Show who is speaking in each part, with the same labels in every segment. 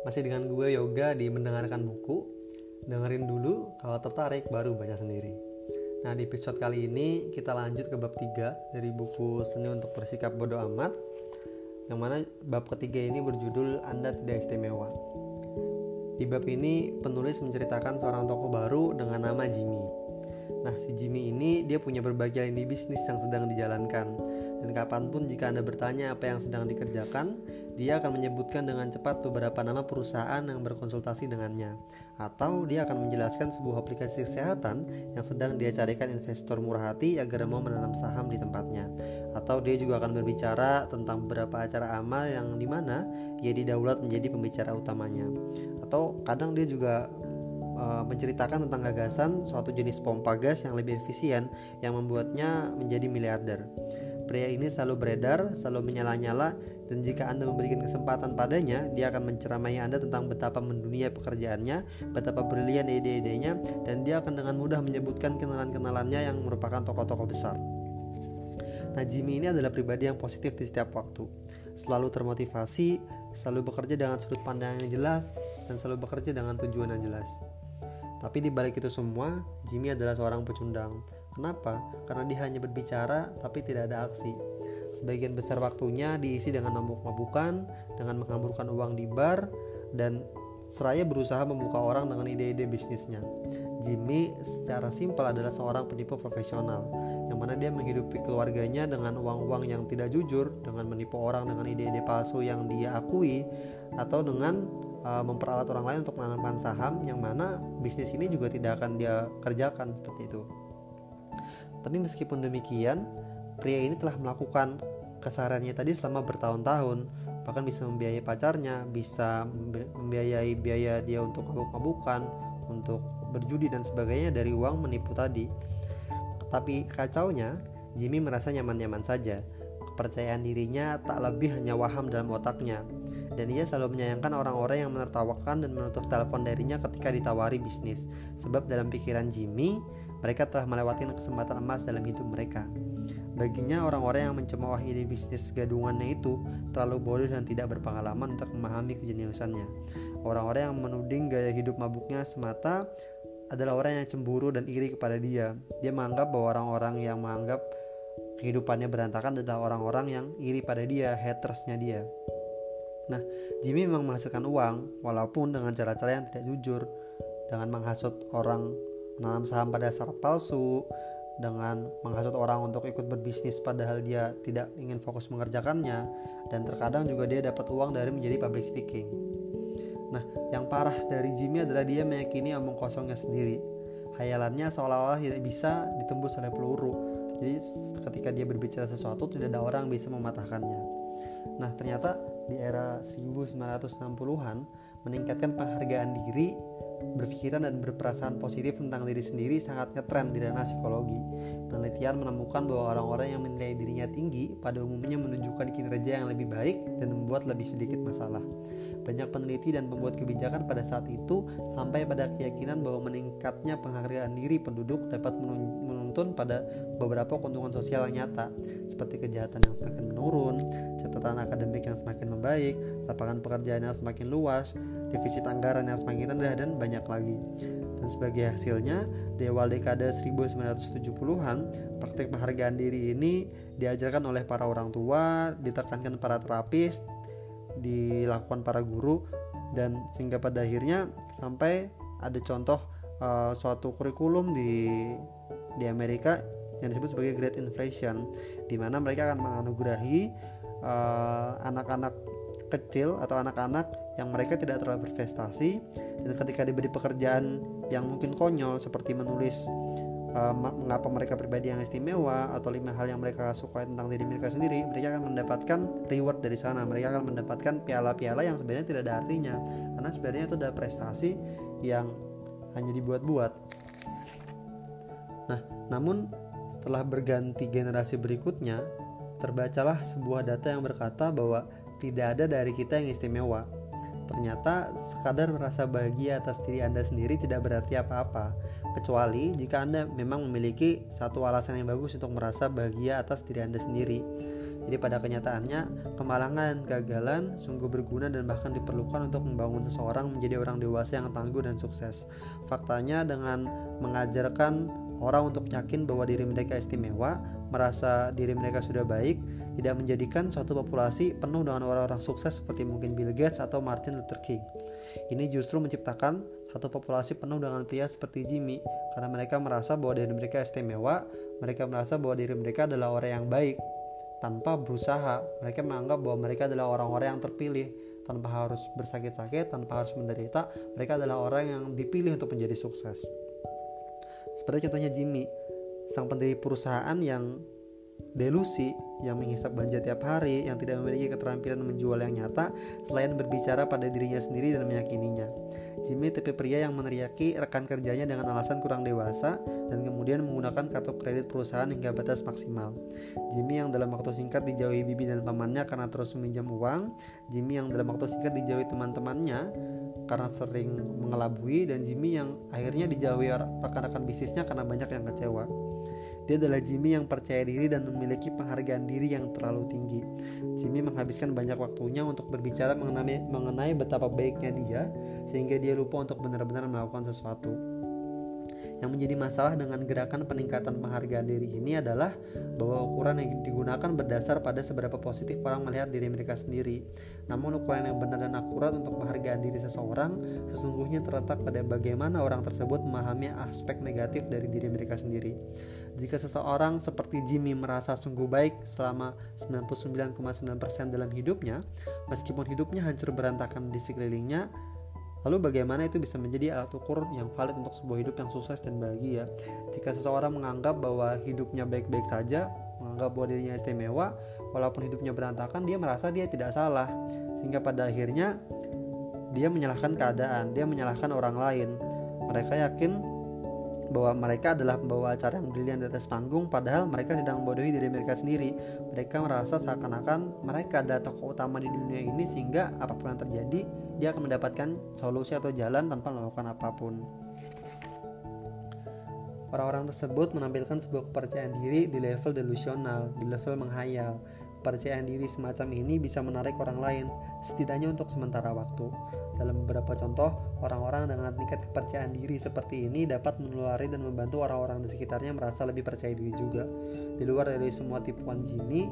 Speaker 1: Masih dengan gue Yoga di mendengarkan buku. Dengerin dulu, kalau tertarik baru baca sendiri. Nah, di episode kali ini kita lanjut ke bab 3 dari buku Seni untuk Bersikap Bodoh Amat. Yang mana bab ketiga ini berjudul Anda Tidak Istimewa. Di bab ini penulis menceritakan seorang tokoh baru dengan nama Jimmy. Nah, si Jimmy ini dia punya berbagai lini bisnis yang sedang dijalankan. Dan kapan pun jika Anda bertanya apa yang sedang dikerjakan, dia akan menyebutkan dengan cepat beberapa nama perusahaan yang berkonsultasi dengannya, atau dia akan menjelaskan sebuah aplikasi kesehatan yang sedang dia carikan investor murah hati agar mau menanam saham di tempatnya, atau dia juga akan berbicara tentang beberapa acara amal yang di mana ia didaulat menjadi pembicara utamanya, atau kadang dia juga uh, menceritakan tentang gagasan suatu jenis pompa gas yang lebih efisien yang membuatnya menjadi miliarder. Pria ini selalu beredar, selalu menyala-nyala, dan jika Anda memberikan kesempatan padanya, dia akan menceramai Anda tentang betapa mendunia pekerjaannya, betapa brilian ide-idenya, dan dia akan dengan mudah menyebutkan kenalan-kenalannya yang merupakan tokoh-tokoh besar. Nah, Jimmy ini adalah pribadi yang positif di setiap waktu. Selalu termotivasi, selalu bekerja dengan sudut pandang yang jelas, dan selalu bekerja dengan tujuan yang jelas. Tapi di balik itu semua, Jimmy adalah seorang pecundang Kenapa? Karena dia hanya berbicara tapi tidak ada aksi. Sebagian besar waktunya diisi dengan mabuk-mabukan, dengan menghamburkan uang di bar, dan seraya berusaha membuka orang dengan ide-ide bisnisnya. Jimmy secara simpel adalah seorang penipu profesional, yang mana dia menghidupi keluarganya dengan uang-uang yang tidak jujur, dengan menipu orang dengan ide-ide palsu yang dia akui, atau dengan uh, memperalat orang lain untuk menanamkan saham, yang mana bisnis ini juga tidak akan dia kerjakan seperti itu. Tapi meskipun demikian, pria ini telah melakukan kesehariannya tadi selama bertahun-tahun, bahkan bisa membiayai pacarnya, bisa membiayai biaya dia untuk mabuk-mabukan, untuk berjudi dan sebagainya dari uang menipu tadi. Tapi kacaunya, Jimmy merasa nyaman-nyaman saja. Kepercayaan dirinya tak lebih hanya waham dalam otaknya. Dan ia selalu menyayangkan orang-orang yang menertawakan dan menutup telepon darinya ketika ditawari bisnis. Sebab dalam pikiran Jimmy, mereka telah melewati kesempatan emas dalam hidup mereka. Baginya orang-orang yang mencemooh ide bisnis gadungannya itu terlalu bodoh dan tidak berpengalaman untuk memahami kejeniusannya. Orang-orang yang menuding gaya hidup mabuknya semata adalah orang yang cemburu dan iri kepada dia. Dia menganggap bahwa orang-orang yang menganggap kehidupannya berantakan adalah orang-orang yang iri pada dia, hatersnya dia. Nah, Jimmy memang menghasilkan uang walaupun dengan cara-cara yang tidak jujur, dengan menghasut orang menanam saham pada dasar palsu dengan menghasut orang untuk ikut berbisnis padahal dia tidak ingin fokus mengerjakannya dan terkadang juga dia dapat uang dari menjadi public speaking. Nah, yang parah dari Jimmy adalah dia meyakini omong kosongnya sendiri. Hayalannya seolah-olah tidak bisa ditembus oleh peluru. Jadi ketika dia berbicara sesuatu tidak ada orang bisa mematahkannya. Nah, ternyata di era 1960-an meningkatkan penghargaan diri berpikiran dan berperasaan positif tentang diri sendiri sangat ngetren di ranah psikologi. Penelitian menemukan bahwa orang-orang yang menilai dirinya tinggi pada umumnya menunjukkan kinerja yang lebih baik dan membuat lebih sedikit masalah. Banyak peneliti dan pembuat kebijakan pada saat itu sampai pada keyakinan bahwa meningkatnya penghargaan diri penduduk dapat menuntun pada beberapa keuntungan sosial yang nyata, seperti kejahatan yang semakin menurun, catatan akademik yang semakin membaik, lapangan pekerjaan yang semakin luas, defisit anggaran yang semakin rendah dan banyak lagi. Dan sebagai hasilnya, di awal dekade 1970-an, praktik penghargaan diri ini diajarkan oleh para orang tua, ditekankan para terapis, dilakukan para guru dan sehingga pada akhirnya sampai ada contoh uh, suatu kurikulum di di Amerika yang disebut sebagai Great Inflation di mana mereka akan menganugerahi uh, anak-anak kecil atau anak-anak yang mereka tidak terlalu berprestasi dan ketika diberi pekerjaan yang mungkin konyol seperti menulis uh, mengapa mereka pribadi yang istimewa atau lima hal yang mereka suka tentang diri mereka sendiri mereka akan mendapatkan reward dari sana. Mereka akan mendapatkan piala-piala yang sebenarnya tidak ada artinya. Karena sebenarnya itu adalah prestasi yang hanya dibuat-buat. Nah namun setelah berganti generasi berikutnya terbacalah sebuah data yang berkata bahwa tidak ada dari kita yang istimewa ternyata sekadar merasa bahagia atas diri Anda sendiri tidak berarti apa-apa, kecuali jika Anda memang memiliki satu alasan yang bagus untuk merasa bahagia atas diri Anda sendiri. Jadi pada kenyataannya, kemalangan, kegagalan sungguh berguna dan bahkan diperlukan untuk membangun seseorang menjadi orang dewasa yang tangguh dan sukses. Faktanya dengan mengajarkan orang untuk yakin bahwa diri mereka istimewa, merasa diri mereka sudah baik, tidak menjadikan suatu populasi penuh dengan orang-orang sukses seperti mungkin Bill Gates atau Martin Luther King. Ini justru menciptakan satu populasi penuh dengan pria seperti Jimmy karena mereka merasa bahwa diri mereka istimewa, mereka merasa bahwa diri mereka adalah orang yang baik, tanpa berusaha. Mereka menganggap bahwa mereka adalah orang-orang yang terpilih tanpa harus bersakit-sakit, tanpa harus menderita. Mereka adalah orang yang dipilih untuk menjadi sukses. Seperti contohnya Jimmy, sang pendiri perusahaan yang delusi yang menghisap ganja tiap hari, yang tidak memiliki keterampilan menjual yang nyata, selain berbicara pada dirinya sendiri dan meyakininya. Jimmy tipe pria yang meneriaki rekan kerjanya dengan alasan kurang dewasa dan kemudian menggunakan kartu kredit perusahaan hingga batas maksimal. Jimmy yang dalam waktu singkat dijauhi bibi dan pamannya karena terus meminjam uang. Jimmy yang dalam waktu singkat dijauhi teman-temannya karena sering mengelabui dan Jimmy yang akhirnya dijauhi rekan-rekan bisnisnya karena banyak yang kecewa. Dia adalah Jimmy yang percaya diri dan memiliki penghargaan diri yang terlalu tinggi. Jimmy menghabiskan banyak waktunya untuk berbicara mengenai, mengenai betapa baiknya dia, sehingga dia lupa untuk benar-benar melakukan sesuatu. Yang menjadi masalah dengan gerakan peningkatan penghargaan diri ini adalah bahwa ukuran yang digunakan berdasar pada seberapa positif orang melihat diri mereka sendiri. Namun ukuran yang benar dan akurat untuk penghargaan diri seseorang sesungguhnya terletak pada bagaimana orang tersebut memahami aspek negatif dari diri mereka sendiri. Jika seseorang seperti Jimmy merasa sungguh baik selama 99,9% dalam hidupnya, meskipun hidupnya hancur berantakan di sekelilingnya, Lalu bagaimana itu bisa menjadi alat ukur yang valid untuk sebuah hidup yang sukses dan bahagia? Jika seseorang menganggap bahwa hidupnya baik-baik saja, menganggap bahwa dirinya istimewa, walaupun hidupnya berantakan, dia merasa dia tidak salah. Sehingga pada akhirnya dia menyalahkan keadaan, dia menyalahkan orang lain. Mereka yakin bahwa mereka adalah pembawa acara yang brilian di atas panggung padahal mereka sedang membodohi diri mereka sendiri mereka merasa seakan-akan mereka adalah tokoh utama di dunia ini sehingga apa pun yang terjadi dia akan mendapatkan solusi atau jalan tanpa melakukan apa pun orang-orang tersebut menampilkan sebuah kepercayaan diri di level delusional di level menghayal Percayaan diri semacam ini bisa menarik orang lain, setidaknya untuk sementara waktu. Dalam beberapa contoh, orang-orang dengan tingkat kepercayaan diri seperti ini dapat menulari dan membantu orang-orang di sekitarnya merasa lebih percaya diri juga. Di luar dari semua tipuan Jimmy,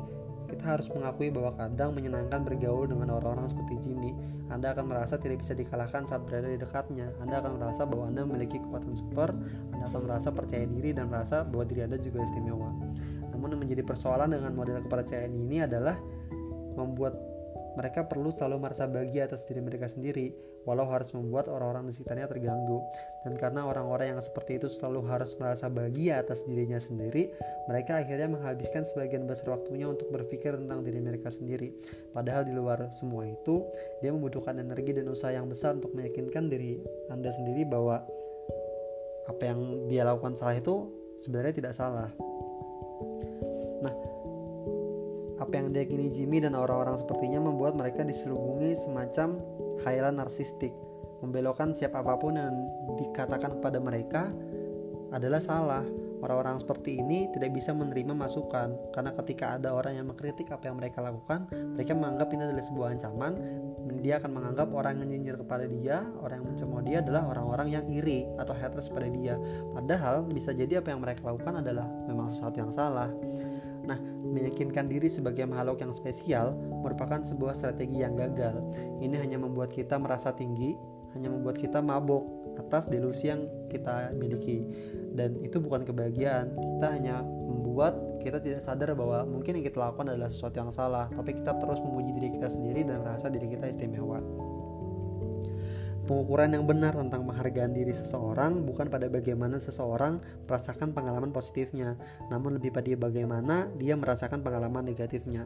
Speaker 1: kita harus mengakui bahwa kadang menyenangkan bergaul dengan orang-orang seperti Jimmy. Anda akan merasa tidak bisa dikalahkan saat berada di dekatnya. Anda akan merasa bahwa Anda memiliki kekuatan super, Anda akan merasa percaya diri dan merasa bahwa diri Anda juga istimewa. Namun yang menjadi persoalan dengan model kepercayaan ini adalah membuat mereka perlu selalu merasa bahagia atas diri mereka sendiri, walau harus membuat orang-orang di sekitarnya terganggu. Dan karena orang-orang yang seperti itu selalu harus merasa bahagia atas dirinya sendiri, mereka akhirnya menghabiskan sebagian besar waktunya untuk berpikir tentang diri mereka sendiri. Padahal di luar semua itu, dia membutuhkan energi dan usaha yang besar untuk meyakinkan diri Anda sendiri bahwa apa yang dia lakukan salah itu sebenarnya tidak salah. Apa yang diyakini Jimmy dan orang-orang sepertinya membuat mereka diselubungi semacam khayalan narsistik, membelokkan siapa apa pun yang dikatakan kepada mereka adalah salah. Orang-orang seperti ini tidak bisa menerima masukan karena ketika ada orang yang mengkritik apa yang mereka lakukan, mereka menganggap ini adalah sebuah ancaman. Dia akan menganggap orang yang nyinyir kepada dia, orang yang mencemooh dia adalah orang-orang yang iri atau haters pada dia. Padahal bisa jadi apa yang mereka lakukan adalah memang sesuatu yang salah. Nah, meyakinkan diri sebagai makhluk yang spesial merupakan sebuah strategi yang gagal. Ini hanya membuat kita merasa tinggi, hanya membuat kita mabuk atas delusi yang kita miliki. Dan itu bukan kebahagiaan. Kita hanya membuat kita tidak sadar bahwa mungkin yang kita lakukan adalah sesuatu yang salah, tapi kita terus memuji diri kita sendiri dan merasa diri kita istimewa. Pengukuran yang benar tentang penghargaan diri seseorang bukan pada bagaimana seseorang merasakan pengalaman positifnya, namun lebih pada bagaimana dia merasakan pengalaman negatifnya.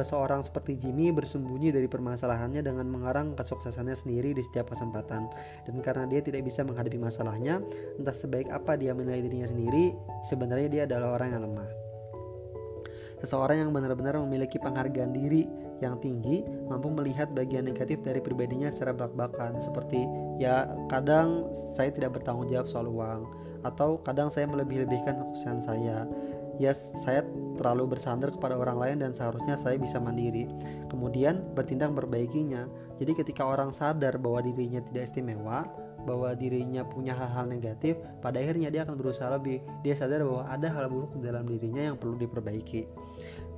Speaker 1: Seseorang seperti Jimmy bersembunyi dari permasalahannya dengan mengarang kesuksesannya sendiri di setiap kesempatan. Dan karena dia tidak bisa menghadapi masalahnya, entah sebaik apa dia menilai dirinya sendiri, sebenarnya dia adalah orang yang lemah. Seseorang yang benar-benar memiliki penghargaan diri yang tinggi mampu melihat bagian negatif dari pribadinya secara belak-belakan seperti ya kadang saya tidak bertanggung jawab soal uang atau kadang saya melebih-lebihkan kekuasaan saya ya saya terlalu bersandar kepada orang lain dan seharusnya saya bisa mandiri kemudian bertindak memperbaikinya jadi ketika orang sadar bahwa dirinya tidak istimewa bahwa dirinya punya hal-hal negatif, pada akhirnya dia akan berusaha lebih. Dia sadar bahwa ada hal buruk dalam dirinya yang perlu diperbaiki.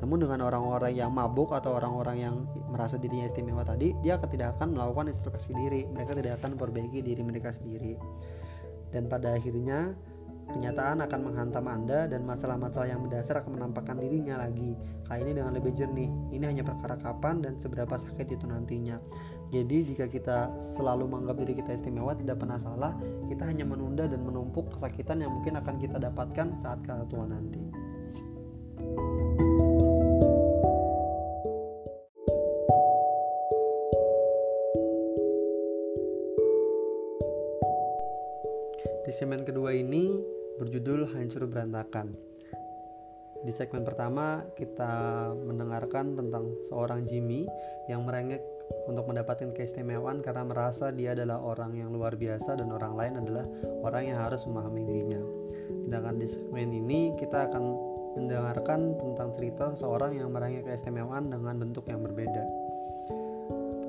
Speaker 1: Namun dengan orang-orang yang mabuk atau orang-orang yang merasa dirinya istimewa tadi, dia tidak akan melakukan introspeksi diri. Mereka tidak akan memperbaiki diri mereka sendiri. Dan pada akhirnya kenyataan akan menghantam Anda dan masalah-masalah yang mendasar akan menampakkan dirinya lagi. Kali ini dengan lebih jernih. Ini hanya perkara kapan dan seberapa sakit itu nantinya. Jadi jika kita selalu menganggap diri kita istimewa tidak pernah salah, kita hanya menunda dan menumpuk kesakitan yang mungkin akan kita dapatkan saat kala tua nanti. Di segmen kedua ini berjudul Hancur Berantakan. Di segmen pertama kita mendengarkan tentang seorang Jimmy yang merengek untuk mendapatkan keistimewaan karena merasa dia adalah orang yang luar biasa dan orang lain adalah orang yang harus memahami dirinya. Sedangkan di segmen ini kita akan mendengarkan tentang cerita seseorang yang meraih keistimewaan dengan bentuk yang berbeda.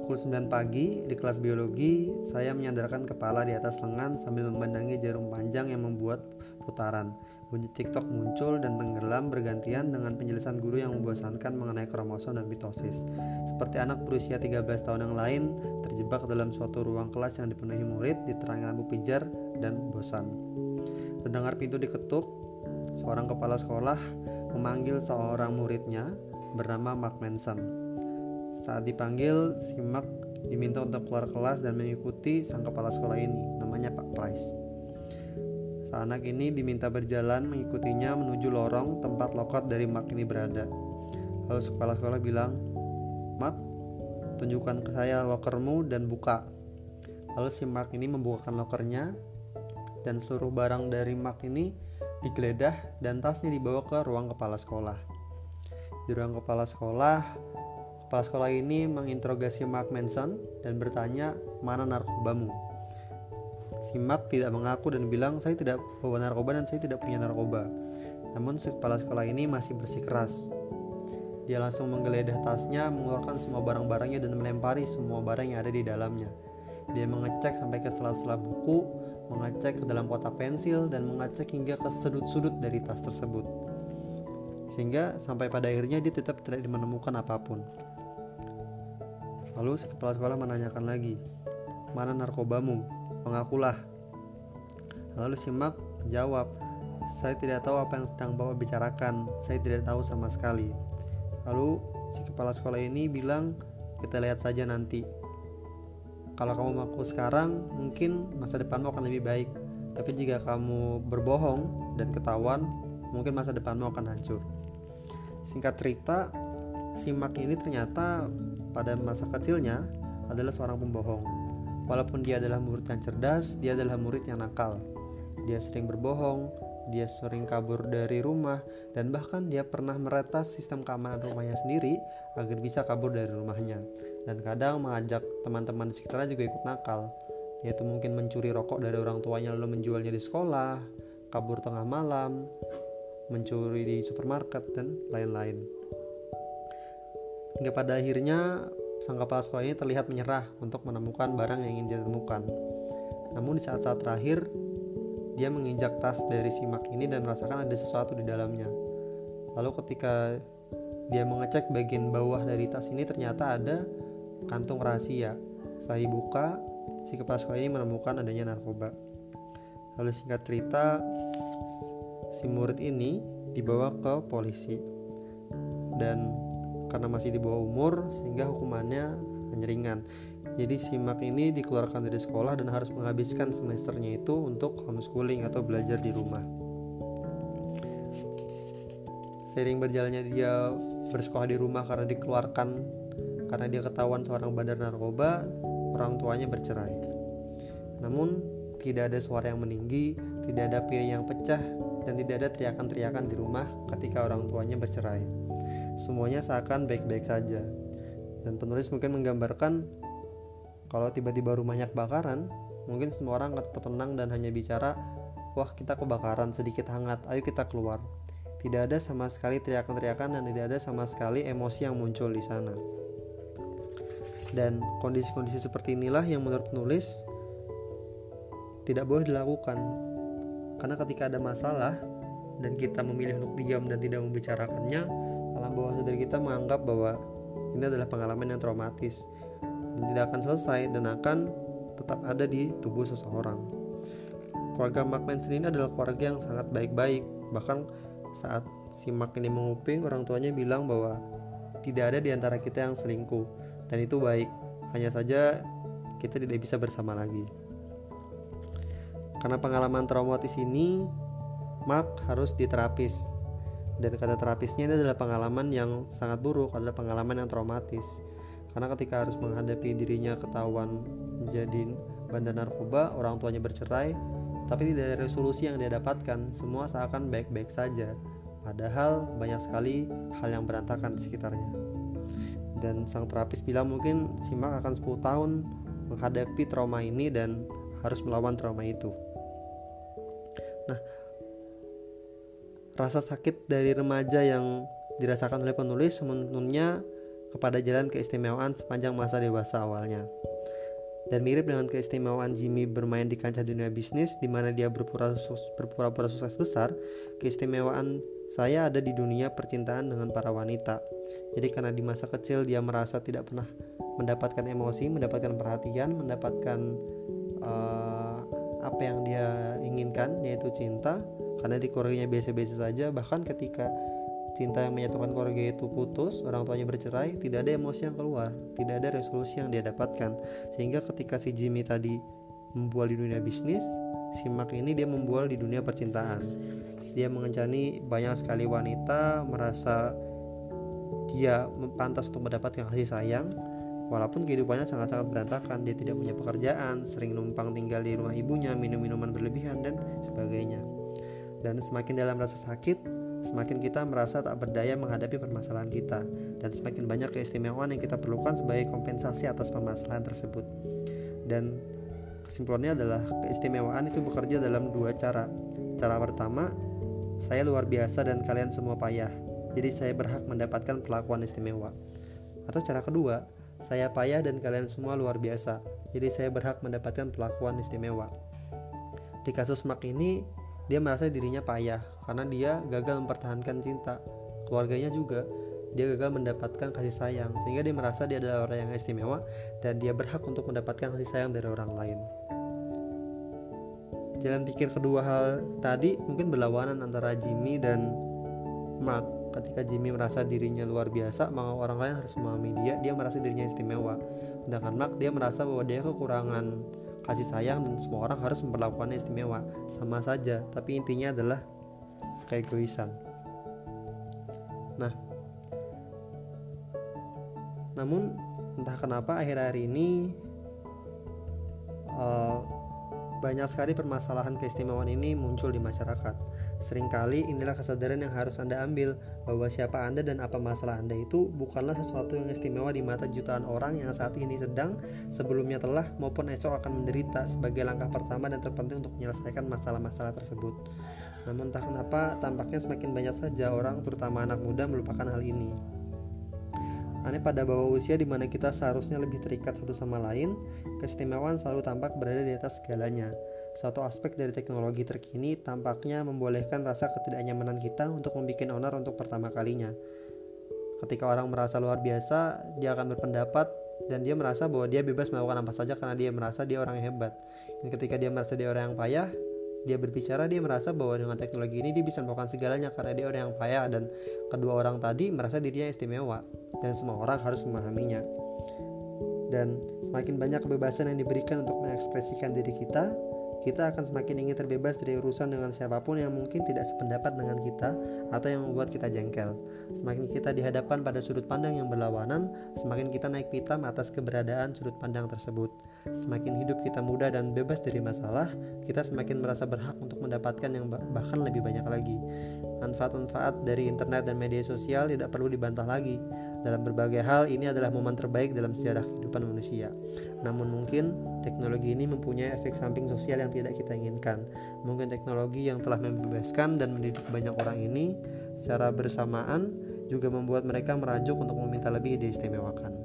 Speaker 1: Pukul 9 pagi di kelas biologi, saya menyandarkan kepala di atas lengan sambil memandangi jarum panjang yang membuat putaran. Bunyi TikTok muncul dan tenggelam bergantian dengan penjelasan guru yang membosankan mengenai kromosom dan mitosis. Seperti anak berusia 13 tahun yang lain, terjebak dalam suatu ruang kelas yang dipenuhi murid, diterangi lampu pijar, dan bosan. Terdengar pintu diketuk, seorang kepala sekolah memanggil seorang muridnya bernama Mark Manson. Saat dipanggil, si Mark diminta untuk keluar kelas dan mengikuti sang kepala sekolah ini, namanya Pak Price. Anak ini diminta berjalan mengikutinya menuju lorong tempat loker dari Mark ini berada. Lalu kepala sekolah bilang, Mark, tunjukkan ke saya lokermu dan buka. Lalu si Mark ini membukakan lokernya dan seluruh barang dari Mark ini digeledah dan tasnya dibawa ke ruang kepala sekolah. Di ruang kepala sekolah, kepala sekolah ini menginterogasi Mark Manson dan bertanya, mana narkobamu? Simak tidak mengaku dan bilang saya tidak bawa narkoba dan saya tidak punya narkoba. Namun si kepala sekolah ini masih bersikeras. Dia langsung menggeledah tasnya, mengeluarkan semua barang-barangnya dan melempari semua barang yang ada di dalamnya. Dia mengecek sampai ke sela-sela buku, mengecek ke dalam kotak pensil, dan mengecek hingga ke sudut-sudut dari tas tersebut. Sehingga sampai pada akhirnya dia tetap tidak menemukan apa pun. Lalu si kepala sekolah menanyakan lagi, mana narkobamu? mengakulah. Lalu si Mark menjawab, saya tidak tahu apa yang sedang Bapak bicarakan, saya tidak tahu sama sekali. Lalu si kepala sekolah ini bilang, kita lihat saja nanti. Kalau kamu mengaku sekarang, mungkin masa depanmu akan lebih baik. Tapi jika kamu berbohong dan ketahuan, mungkin masa depanmu akan hancur. Singkat cerita, si Mark ini ternyata pada masa kecilnya adalah seorang pembohong Walaupun dia adalah murid yang cerdas, dia adalah murid yang nakal. Dia sering berbohong, dia sering kabur dari rumah, dan bahkan dia pernah meretas sistem keamanan rumahnya sendiri agar bisa kabur dari rumahnya. Dan kadang mengajak teman-teman di sekitarnya juga ikut nakal, yaitu mungkin mencuri rokok dari orang tuanya lalu menjualnya di sekolah, kabur tengah malam, mencuri di supermarket, dan lain-lain. Hingga pada akhirnya sang kepala sekolah ini terlihat menyerah untuk menemukan barang yang ingin dia temukan. Namun di saat-saat terakhir, dia menginjak tas dari si Mak ini dan merasakan ada sesuatu di dalamnya. Lalu ketika dia mengecek bagian bawah dari tas ini ternyata ada kantung rahasia. Setelah dibuka, si kepala sekolah ini menemukan adanya narkoba. Lalu singkat cerita, si murid ini dibawa ke polisi dan karena masih di bawah umur sehingga hukumannya hanya ringan. Jadi simak ini dikeluarkan dari sekolah dan harus menghabiskan semesternya itu untuk homeschooling atau belajar di rumah. Sering berjalannya dia bersekolah di rumah karena dikeluarkan karena dia ketahuan seorang bandar narkoba, orang tuanya bercerai. Namun tidak ada suara yang meninggi, tidak ada piring yang pecah, dan tidak ada teriakan-teriakan di rumah ketika orang tuanya bercerai. Semuanya seakan baik-baik saja. Dan penulis mungkin menggambarkan kalau tiba-tiba rumahnya kebakaran, mungkin semua orang akan tetap tenang dan hanya bicara, "Wah, kita kebakaran, sedikit hangat, ayo kita keluar." Tidak ada sama sekali teriakan-teriakan dan tidak ada sama sekali emosi yang muncul di sana. Dan kondisi-kondisi seperti inilah yang menurut penulis tidak boleh dilakukan. Karena ketika ada masalah dan kita memilih untuk diam dan tidak membicarakannya, alam bawah sadar kita menganggap bahwa ini adalah pengalaman yang traumatis tidak akan selesai dan akan tetap ada di tubuh seseorang. Keluarga Mark Manson ini adalah keluarga yang sangat baik-baik, bahkan saat si Mark ini menguping, orang tuanya bilang bahwa tidak ada di antara kita yang selingkuh dan itu baik. Hanya saja kita tidak bisa bersama lagi. Karena pengalaman traumatis ini, Mark harus diterapis. Dan kata terapisnya ini adalah pengalaman yang sangat buruk, adalah pengalaman yang traumatis. Karena ketika harus menghadapi dirinya ketahuan menjadi bandar narkoba, orang tuanya bercerai, tapi tidak ada resolusi yang dia dapatkan, semua seakan baik-baik saja. Padahal banyak sekali hal yang berantakan di sekitarnya. Dan sang terapis bilang mungkin Simak akan 10 tahun menghadapi trauma ini dan harus melawan trauma itu. Nah, rasa sakit dari remaja yang dirasakan oleh penulis menuntunnya kepada jalan keistimewaan sepanjang masa dewasa awalnya. Dan mirip dengan keistimewaan Jimmy bermain di kancah dunia bisnis di mana dia berpura-pura sukses besar, keistimewaan saya ada di dunia percintaan dengan para wanita. Jadi karena di masa kecil dia merasa tidak pernah mendapatkan emosi, mendapatkan perhatian, mendapatkan uh, apa yang dia inginkan yaitu cinta karena di keluarganya biasa-biasa saja bahkan ketika cinta yang menyatukan keluarga itu putus, orang tuanya bercerai, tidak ada emosi yang keluar, tidak ada resolusi yang dia dapatkan. Sehingga ketika si Jimmy tadi membual di dunia bisnis, si Mark ini dia membual di dunia percintaan. Dia mengencani banyak sekali wanita, merasa dia pantas untuk mendapatkan kasih sayang, walaupun kehidupannya sangat-sangat berantakan. Dia tidak punya pekerjaan, sering numpang tinggal di rumah ibunya, minum minuman berlebihan dan sebagainya. Dan semakin dalam rasa sakit, semakin kita merasa tak berdaya menghadapi permasalahan kita, dan semakin banyak keistimewaan yang kita perlukan sebagai kompensasi atas permasalahan tersebut. Dan kesimpulannya adalah keistimewaan itu bekerja dalam dua cara. Cara pertama, saya luar biasa dan kalian semua payah, jadi saya berhak mendapatkan perlakuan istimewa. Atau cara kedua, saya payah dan kalian semua luar biasa, jadi saya berhak mendapatkan perlakuan istimewa. Di kasus Mark ini, dia merasa dirinya payah karena dia gagal mempertahankan cinta. Keluarganya juga dia gagal mendapatkan kasih sayang sehingga dia merasa dia adalah orang yang istimewa dan dia berhak untuk mendapatkan kasih sayang dari orang lain. Jalan pikir kedua hal tadi mungkin berlawanan antara Jimmy dan Mark. Ketika Jimmy merasa dirinya luar biasa maka orang lain harus memahami dia. Dia merasa dirinya istimewa. Sedangkan Mark dia merasa bahwa dia kekurangan kasih sayang dan semua orang harus memperlakukannya istimewa sama saja tapi intinya adalah keegoisan nah namun entah kenapa akhir-akhir ini uh, banyak sekali permasalahan keistimewaan ini muncul di masyarakat. Seringkali inilah kesadaran yang harus Anda ambil bahwa siapa Anda dan apa masalah Anda itu bukanlah sesuatu yang istimewa di mata jutaan orang yang saat ini sedang, sebelumnya telah maupun esok akan menderita sebagai langkah pertama dan terpenting untuk menyelesaikan masalah-masalah tersebut. Namun entah kenapa tampaknya semakin banyak saja orang terutama anak muda melupakan hal ini. Aneh pada bawah usia di mana kita seharusnya lebih terikat satu sama lain, keistimewaan selalu tampak berada di atas segalanya. Suatu aspek dari teknologi terkini tampaknya membolehkan rasa ketidaknyamanan kita untuk membuat onar untuk pertama kalinya. Ketika orang merasa luar biasa, dia akan berpendapat dan dia merasa bahwa dia bebas melakukan apa saja karena dia merasa dia orang yang hebat. Dan ketika dia merasa dia orang yang payah, dia berbicara dia merasa bahwa dengan teknologi ini dia bisa melakukan segalanya karena dia orang yang payah dan kedua orang tadi merasa dirinya istimewa dan semua orang harus memahaminya dan semakin banyak kebebasan yang diberikan untuk mengekspresikan diri kita kita akan semakin ingin terbebas dari urusan dengan siapa pun yang mungkin tidak sependapat dengan kita atau yang membuat kita jengkel. Semakin kita dihadapkan pada sudut pandang yang berlawanan, semakin kita naik pitam atas keberadaan sudut pandang tersebut. Semakin hidup kita mudah dan bebas dari masalah, kita semakin merasa berhak untuk mendapatkan yang bahkan lebih banyak lagi. Manfaat-manfaat dari internet dan media sosial tidak perlu dibantah lagi. Dalam berbagai hal, ini adalah momen terbaik dalam sejarah kehidupan manusia. Namun mungkin teknologi ini mempunyai efek samping sosial yang tidak kita inginkan. Mungkin teknologi yang telah membebaskan dan mendidik banyak orang ini secara bersamaan juga membuat mereka merajuk untuk meminta lebih diistimewakan.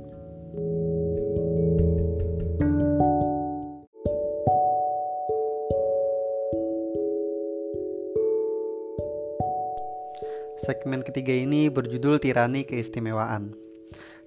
Speaker 1: Segmen ketiga ini berjudul Tirani Keistimewaan.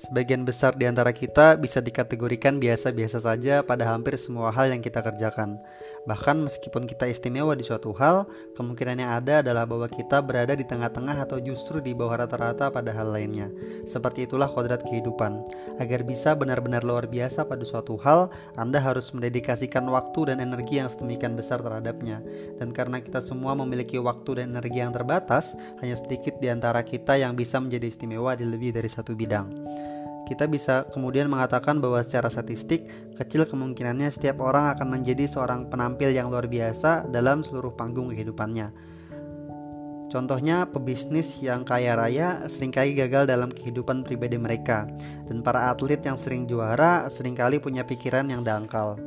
Speaker 1: Sebagian besar di antara kita bisa dikategorikan biasa-biasa saja pada hampir semua hal yang kita kerjakan. Bahkan meskipun kita istimewa di suatu hal, kemungkinan yang ada adalah bahwa kita berada di tengah-tengah atau justru di bawah rata-rata pada hal lainnya. Seperti itulah kodrat kehidupan. Agar bisa benar-benar luar biasa pada suatu hal, Anda harus mendedikasikan waktu dan energi yang sedemikian besar terhadapnya. Dan karena kita semua memiliki waktu dan energi yang terbatas, hanya sedikit di antara kita yang bisa menjadi istimewa di lebih dari satu bidang kita bisa kemudian mengatakan bahwa secara statistik kecil kemungkinannya setiap orang akan menjadi seorang penampil yang luar biasa dalam seluruh panggung kehidupannya. Contohnya, pebisnis yang kaya raya sering kali gagal dalam kehidupan pribadi mereka, dan para atlet yang sering juara sering kali punya pikiran yang dangkal.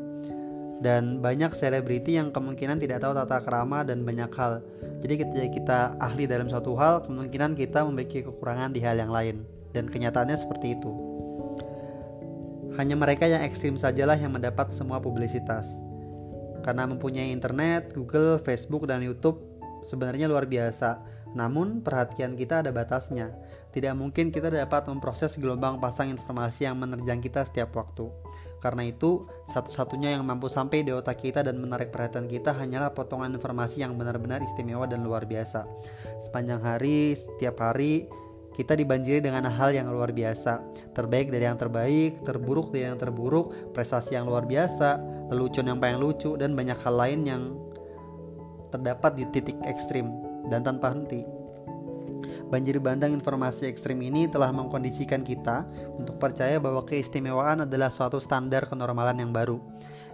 Speaker 1: Dan banyak selebriti yang kemungkinan tidak tahu tata kerama dan banyak hal. Jadi ketika kita ahli dalam suatu hal, kemungkinan kita memiliki kekurangan di hal yang lain. Dan kenyataannya seperti itu. Hanya mereka yang ekstrim sajalah yang mendapat semua publisitas. Karena mempunyai internet, Google, Facebook, dan YouTube sebenarnya luar biasa. Namun perhatian kita ada batasnya. Tidak mungkin kita dapat memproses gelombang pasang informasi yang menerjang kita setiap waktu. Karena itu, satu-satunya yang mampu sampai di otak kita dan menarik perhatian kita hanyalah potongan informasi yang benar-benar istimewa dan luar biasa. Sepanjang hari, setiap hari, kita dibanjiri dengan hal yang luar biasa. Terbaik dari yang terbaik, terburuk dari yang terburuk, prestasi yang luar biasa, lelucon yang paling lucu, dan banyak hal lain yang terdapat di titik ekstrim dan tanpa henti. Banjir bandang informasi ekstrim ini telah mengkondisikan kita untuk percaya bahwa keistimewaan adalah suatu standar kenormalan yang baru.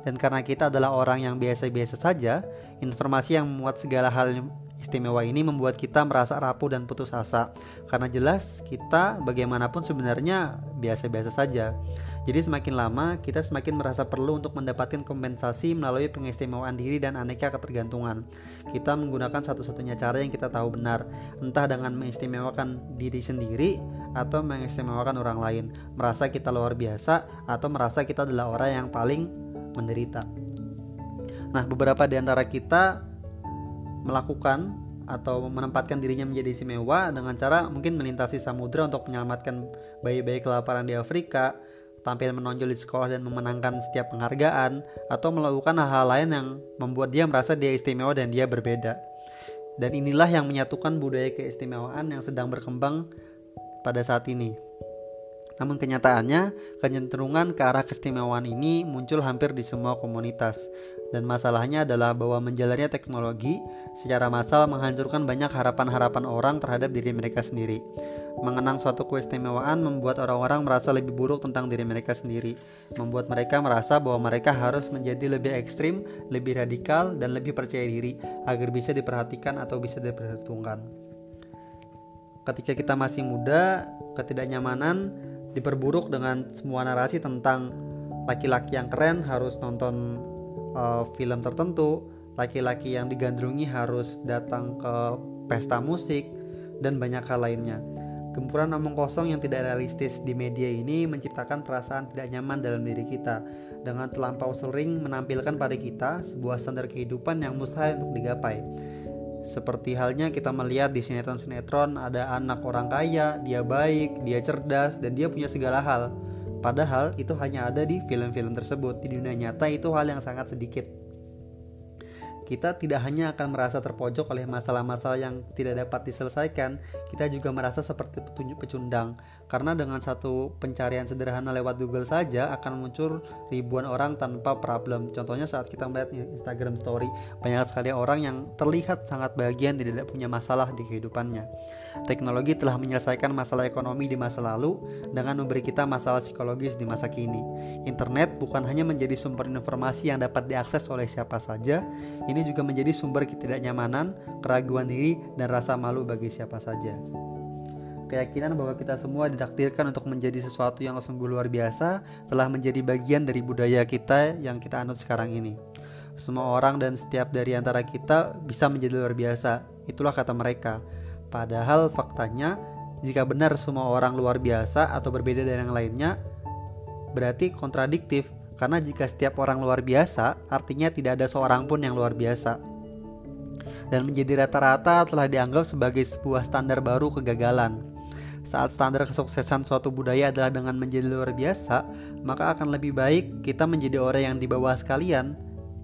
Speaker 1: Dan karena kita adalah orang yang biasa-biasa saja, informasi yang memuat segala hal istimewa ini membuat kita merasa rapuh dan putus asa karena jelas kita bagaimanapun sebenarnya biasa-biasa saja. Jadi semakin lama kita semakin merasa perlu untuk mendapatkan kompensasi melalui pengistimewaan diri dan aneka ketergantungan. Kita menggunakan satu-satunya cara yang kita tahu benar, entah dengan mengistimewakan diri sendiri atau mengistimewakan orang lain, merasa kita luar biasa atau merasa kita adalah orang yang paling menderita. Nah, beberapa di antara kita melakukan atau menempatkan dirinya menjadi istimewa dengan cara mungkin melintasi samudera untuk menyelamatkan bayi-bayi kelaparan di Afrika, tampil menonjol di sekolah dan memenangkan setiap penghargaan, atau melakukan hal-hal lain yang membuat dia merasa dia istimewa dan dia berbeda. Dan inilah yang menyatukan budaya keistimewaan yang sedang berkembang pada saat ini. Namun kenyataannya, kecenderungan ke arah keistimewaan ini muncul hampir di semua komunitas. Dan masalahnya adalah bahwa menjalannya teknologi secara massal menghancurkan banyak harapan-harapan orang terhadap diri mereka sendiri. Mengenang suatu keistimewaan membuat orang-orang merasa lebih buruk tentang diri mereka sendiri, membuat mereka merasa bahwa mereka harus menjadi lebih ekstrim, lebih radikal, dan lebih percaya diri agar bisa diperhatikan atau bisa diperhitungkan. Ketika kita masih muda, ketidaknyamanan diperburuk dengan semua narasi tentang laki-laki yang keren harus nonton uh, film tertentu, laki-laki yang digandrungi harus datang ke pesta musik dan banyak hal lainnya. Gempuran omong kosong yang tidak realistis di media ini menciptakan perasaan tidak nyaman dalam diri kita dengan terlampau sering menampilkan pada kita sebuah standar kehidupan yang mustahil untuk digapai. Seperti halnya kita melihat di sinetron-sinetron ada anak orang kaya, dia baik, dia cerdas, dan dia punya segala hal. Padahal itu hanya ada di film-film tersebut. Di dunia nyata itu hal yang sangat sedikit. kita tidak hanya akan merasa terpojok oleh masalah-masalah yang tidak dapat diselesaikan, kita juga merasa seperti pecundang. Karena dengan satu pencarian sederhana lewat Google saja akan muncul ribuan orang tanpa problem. Contohnya saat kita melihat Instagram Story, banyak sekali orang yang terlihat sangat bahagia dan tidak punya masalah di kehidupannya. Teknologi telah menyelesaikan masalah ekonomi di masa lalu dengan memberi kita masalah psikologis di masa kini. Internet bukan hanya menjadi sumber informasi yang dapat diakses oleh siapa saja, ini juga menjadi sumber ketidaknyamanan, keraguan diri, dan rasa malu bagi siapa saja. Keyakinan bahwa kita semua ditakdirkan untuk menjadi sesuatu yang sungguh luar biasa telah menjadi bagian dari budaya kita yang kita anut sekarang ini. Semua orang dan setiap dari antara kita bisa menjadi luar biasa. Itulah kata mereka. Padahal faktanya, jika benar semua orang luar biasa atau berbeda dari yang lainnya, berarti kontradiktif karena jika setiap orang luar biasa, artinya tidak ada seorang pun yang luar biasa. Dan menjadi rata-rata telah dianggap sebagai sebuah standar baru kegagalan. Saat standar kesuksesan suatu budaya adalah dengan menjadi luar biasa, maka akan lebih baik kita menjadi orang yang di bawah sekalian,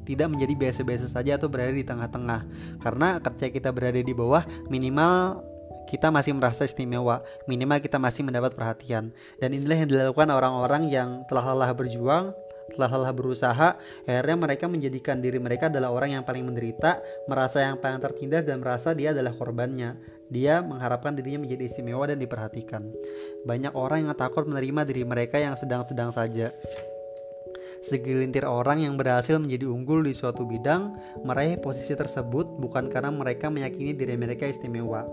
Speaker 1: tidak menjadi biasa-biasa saja atau berada di tengah-tengah. Karena ketika kita berada di bawah, minimal kita masih merasa istimewa, minimal kita masih mendapat perhatian. Dan inilah yang dilakukan orang-orang yang telah lelah berjuang telah lelah berusaha, akhirnya mereka menjadikan diri mereka adalah orang yang paling menderita, merasa yang paling tertindas dan merasa dia adalah korbannya. Dia mengharapkan dirinya menjadi istimewa dan diperhatikan. Banyak orang yang takut menerima diri mereka yang sedang-sedang saja. Segelintir orang yang berhasil menjadi unggul di suatu bidang meraih posisi tersebut bukan karena mereka meyakini diri mereka istimewa,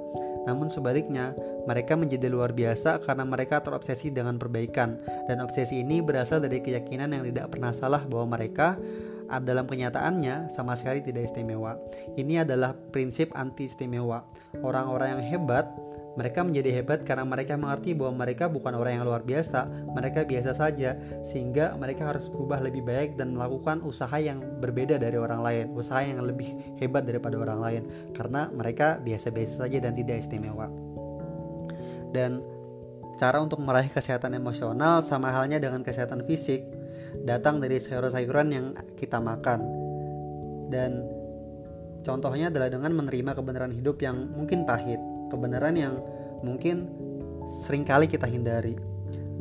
Speaker 1: namun sebaliknya, mereka menjadi luar biasa karena mereka terobsesi dengan perbaikan, dan obsesi ini berasal dari keyakinan yang tidak pernah salah bahwa mereka dalam kenyataannya sama sekali tidak istimewa. Ini adalah prinsip anti istimewa. Orang-orang yang hebat mereka menjadi hebat karena mereka mengerti bahwa mereka bukan orang yang luar biasa, mereka biasa saja, sehingga mereka harus berubah lebih baik dan melakukan usaha yang berbeda dari orang lain, usaha yang lebih hebat daripada orang lain, karena mereka biasa-biasa saja dan tidak istimewa. Dan cara untuk meraih kesehatan emosional sama halnya dengan kesehatan fisik, datang dari sayur-sayuran yang kita makan. Dan contohnya adalah dengan menerima kebenaran hidup yang mungkin pahit kebenaran yang mungkin sering kali kita hindari.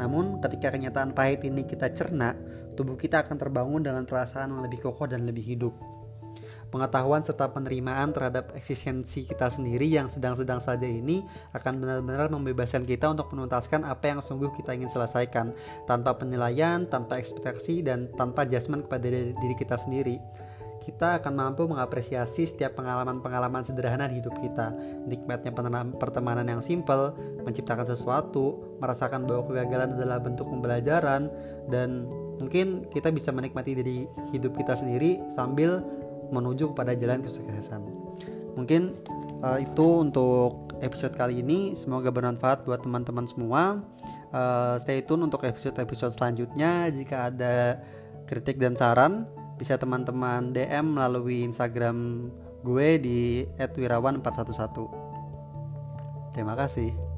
Speaker 1: Namun ketika kenyataan pahit ini kita cerna, tubuh kita akan terbangun dengan perasaan yang lebih kokoh dan lebih hidup. Pengetahuan serta penerimaan terhadap eksistensi kita sendiri yang sedang-sedang saja ini akan benar-benar membebaskan kita untuk menuntaskan apa yang sungguh kita ingin selesaikan tanpa penilaian, tanpa ekspektasi, dan tanpa judgement kepada diri kita sendiri kita akan mampu mengapresiasi setiap pengalaman-pengalaman sederhana di hidup kita. Nikmatnya pertemanan yang simpel, menciptakan sesuatu, merasakan bahwa kegagalan adalah bentuk pembelajaran, dan mungkin kita bisa menikmati diri hidup kita sendiri sambil menuju kepada jalan kesuksesan. Mungkin uh, itu untuk episode kali ini. Semoga bermanfaat buat teman-teman semua. Uh, stay tune untuk episode-episode selanjutnya. Jika ada kritik dan saran, bisa teman-teman DM melalui Instagram gue di @wirawan411. Terima kasih.